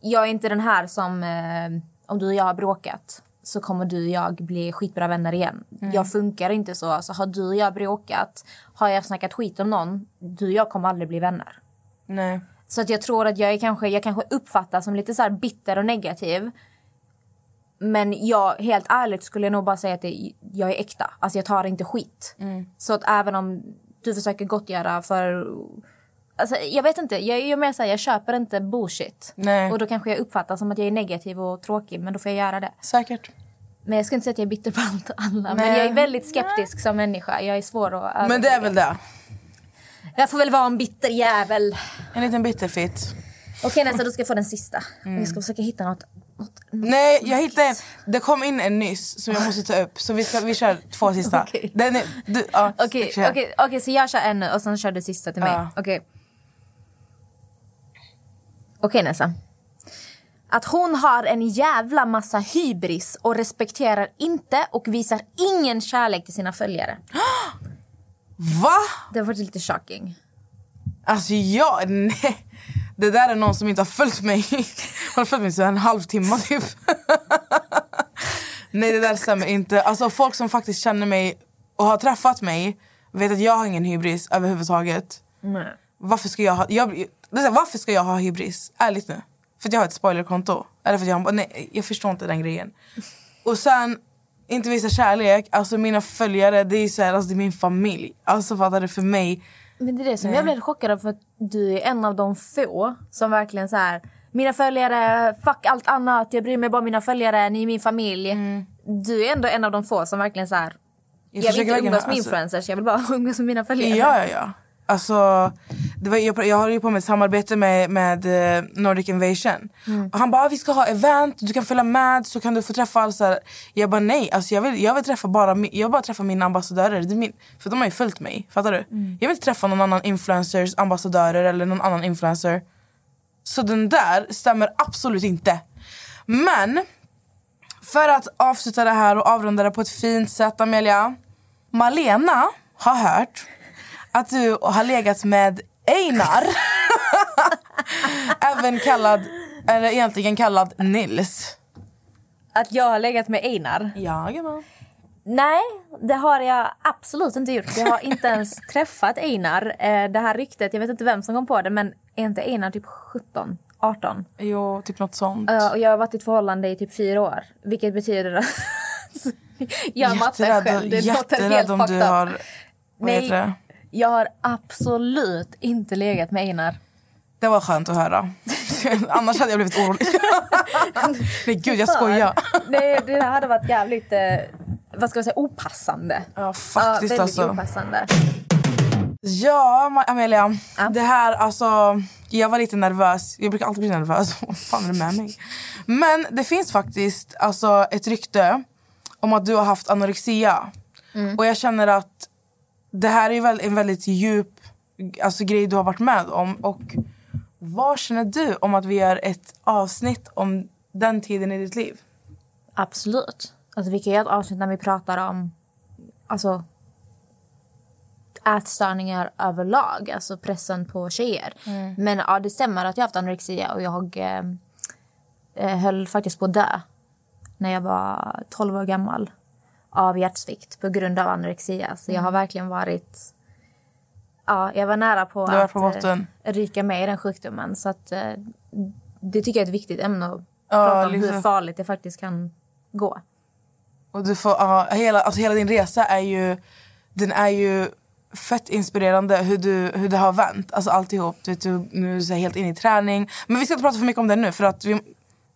Jag är inte den här som, eh, om du och jag har bråkat så kommer du och jag bli skitbra vänner igen. Jag funkar inte så. Alltså, har du och jag bråkat, har jag snackat skit om någon, du och jag kommer aldrig bli vänner. Nej. Så att jag tror att jag, är kanske, jag kanske uppfattas som lite så här bitter och negativ. Men jag, helt ärligt skulle jag nog bara säga att det, jag är äkta. Alltså jag tar inte skit. Så att även om du försöker gottgöra för Alltså, jag vet inte, jag är mer såhär, jag köper inte bullshit. Nej. Och då kanske jag uppfattas som att jag är negativ och tråkig, men då får jag göra det. Säkert. Men jag ska inte säga att jag är bitter på allt och alla. Men Nej. jag är väldigt skeptisk som människa. Jag är svår att. Men det är väl det. Jag får väl vara en bitter jävel. En liten bitterfitt. Okej nästa, du ska få den sista. Mm. Jag ska försöka hitta något. Nej, jag hittade en. Det kom in en nyss som jag måste ta upp. Så vi, ska, vi kör två sista. (laughs) Okej. Du, ja, kör. okej, okej, så jag kör en och sen kör du sista till mig. Ja. Okej. Okej Nessa. Att hon har en jävla massa hybris och respekterar inte och visar ingen kärlek till sina följare. (gasps) Va? Det var faktiskt lite shocking. Alltså jag, (laughs) nej. Det där är någon som inte har följt mig. Hon (laughs) har följt mig sedan en halvtimme typ. (laughs) nej det där stämmer inte. Alltså folk som faktiskt känner mig och har träffat mig vet att jag har ingen hybris överhuvudtaget. Varför ska jag ha, jag, här, varför ska jag ha hybris? Ärligt nu. För att jag har ett spoilerkonto? Eller för att jag har, nej, jag förstår inte den grejen. Och sen, inte visa kärlek. Alltså mina följare, det är, så här, alltså, det är min familj. Alltså fattar du? För mig, Men det är det som jag blev chockad av för att du är en av de få som verkligen så här. Mina följare, fuck allt annat, jag bryr mig bara om mina följare, ni är min familj. Du är ändå en av de få som verkligen så här. Jag, vill försöker inte umgås med alltså- influencers, jag vill bara (laughs) umgås med mina följare. Ja, ja, ja. Alltså, det var, jag, jag håller ju på med samarbete med, med eh, Nordic Invasion. Och han bara, "Ah, vi ska ha event, du kan följa med så kan du få träffa alla så. Jag bara nej, alltså, jag, vill, jag vill träffa bara, jag bara träffa mina ambassadörer. Det min, för de har ju följt mig, fattar du? Jag vill inte träffa någon annan influencers ambassadörer eller någon annan influencer. Så den där stämmer absolut inte. Men för att avsluta det här och avrunda det på ett fint sätt, Amelia. Malena har hört att du har legat med Einar. (laughs) Även kallad, eller egentligen kallad Nils. Att jag har legat med Einar? Jajamän. Nej, det har jag absolut inte gjort. Jag har inte ens (laughs) träffat Einar. Eh, Det här ryktet, jag vet inte vem som kom på det, men är inte Einar typ 17, 18? Jo, typ något sånt. Och jag har varit i ett förhållande i typ fyra år. Vilket betyder att... (laughs) jag Jätterädd, själv. Det låter helt fucked up. har... Nej. Det? Jag har absolut inte legat med Einar. Det var skönt att höra. (laughs) Annars hade jag blivit orolig. (laughs) Nej gud, jag skojar. Nej, det hade varit jävligt... Eh, vad ska jag säga? Opassande. Ja, faktiskt väldigt alltså. opassande. Ja, Amelia. Ja. Det här, alltså... Jag var lite nervös. Jag brukar alltid bli nervös. (laughs) Vad fan är det med mig? Men det finns faktiskt alltså, ett rykte om att du har haft anorexia. Och jag känner att det här är väl en väldigt djup alltså, grej du har varit med om. Och vad känner du om att vi gör ett avsnitt om den tiden i ditt liv? Absolut. Alltså, vi kan göra ett avsnitt när vi pratar om alltså, ätstörningar överlag, alltså pressen på tjejer. Men ja, det stämmer att jag har haft anorexia och jag eh, eh, höll faktiskt på att dö när jag var 12 år gammal av hjärtsvikt på grund av anorexia. Så jag har verkligen varit... Ja, jag var nära på varit att på botten. eh, ryka med i den sjukdomen. Så att, eh, det tycker jag är ett viktigt ämne att Ja, prata om liksom. hur farligt det faktiskt kan gå. Och du får, ja, hela, alltså hela din resa är ju, den är ju fett inspirerande hur, du, hur det har vänt. Alltså alltihop. Du, du, nu är du helt inne i träning. Men vi ska inte prata för mycket om det nu för att vi,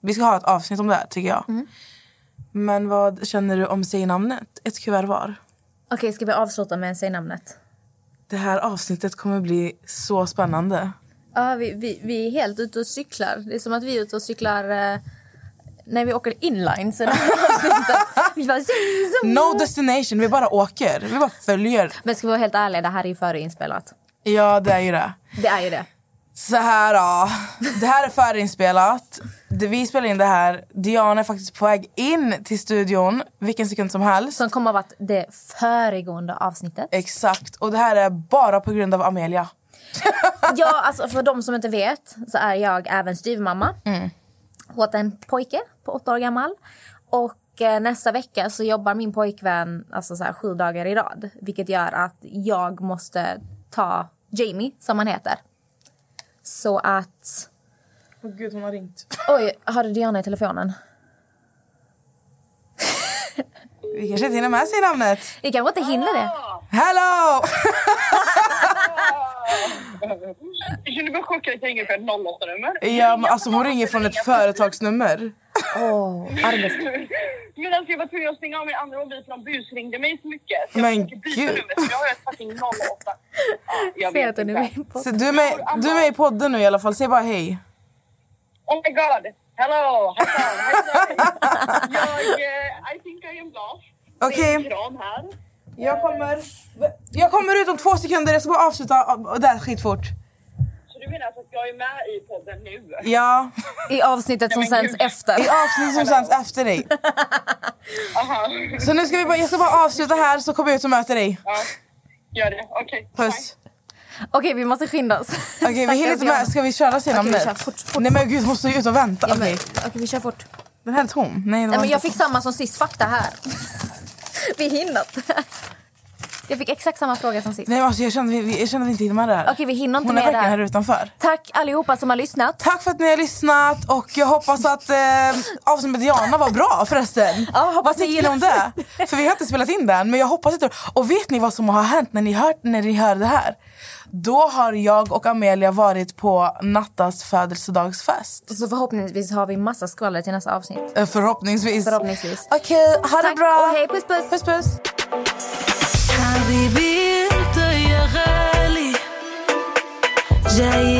vi ska ha ett avsnitt om det här tycker jag. Mm. Men vad känner du om Säg namnet? Ett kuvert var. Okej, ska vi avsluta med Säg namnet? Det här avsnittet kommer bli så spännande. Ja, vi, vi, vi är helt ute och cyklar. Det är som att vi är ute och cyklar eh, när vi åker inline. Så (laughs) vi bara. No destination, vi bara åker. Vi bara följer. Men ska vi vara helt ärliga, det här är ju förinspelat. Ja, det är ju det. Det är ju det. Så här då. Det här är förinspelat. Det vi spelar in det här. Diana är faktiskt på väg in till studion vilken sekund som helst. Som kommer att vara det föregående avsnittet. Exakt. Och det här är bara på grund av Amelia. (laughs) Ja, alltså för de som inte vet så är jag även styvmamma åt en pojke på åtta år gammal. Och eh, nästa vecka så jobbar min pojkvän alltså så här, sju dagar i rad. Vilket gör att jag måste ta Jamie, som han heter. Så att... Åh gud, hon har ringt. Oj, har du Diana i telefonen? Vi kanske inte hinner med sig namnet. Vi kanske inte hinner det. Hello! Jag (laughs) känner mig chockad att jag ringer för ett 08-nummer. Ja, men alltså hon ringer från ett företagsnummer. Åh, arbets... Men alltså jag var tvungen att stänga av min andra mobil för de busringde mig så mycket. Så jag Men gud. nummer så jag har ett fucking 08. Ja, jag Säg vet att den är inte. med. Så du, är med, du är med i podden nu i alla fall. Säg bara hej. Oh my god! Hello! Hejsan! Hejsan! Jag, eh, I think I am lost. Okej. Här. Jag kommer, jag kommer ut om två sekunder. Jag ska bara avsluta och där skitfort. Du menar alltså att jag är med i podden nu? Ja, I avsnittet som sänds efter. i avsnitt som sänds efter dig. Aha. Så nu ska vi bara, jag ska bara avsluta här så kommer jag ut och möter dig. Ja, gör det. Okej. Puss. Okej, vi måste skynda oss. Okej, vi hinner inte med. Ska vi köra sen om Okej, vi det? kör fort, fort. Nej men gud, måste ju ut och vänta. Ja, Okej, men- Okej, vi kör fort. den här är tom. Nej, det Nej, var men inte jag fick samma som sist. Fakta här. (laughs) vi hinner inte. Jag fick exakt samma fråga som sist. Nej, alltså, jag, kände, jag att vi inte hinner med det här. Okej, vi hinner inte Hon är med det här här. utanför. Tack allihopa som har lyssnat. Tack för att ni har lyssnat och jag hoppas att eh, avsnittet med Diana var bra förresten. Ja, hoppas vad tycker ni om det? För vi har inte spelat in den men jag hoppas inte Och vet ni vad som har hänt när ni, hört, när ni hör det här? Då har jag och Amelia varit på Nattas födelsedagsfest. Så förhoppningsvis har vi massa skvaller till nästa avsnitt. Eh, Förhoppningsvis. Förhoppningsvis. Okej, ha det Tack bra. och hej, puss puss. Puss puss. حبيبي انت يا غالي. جاي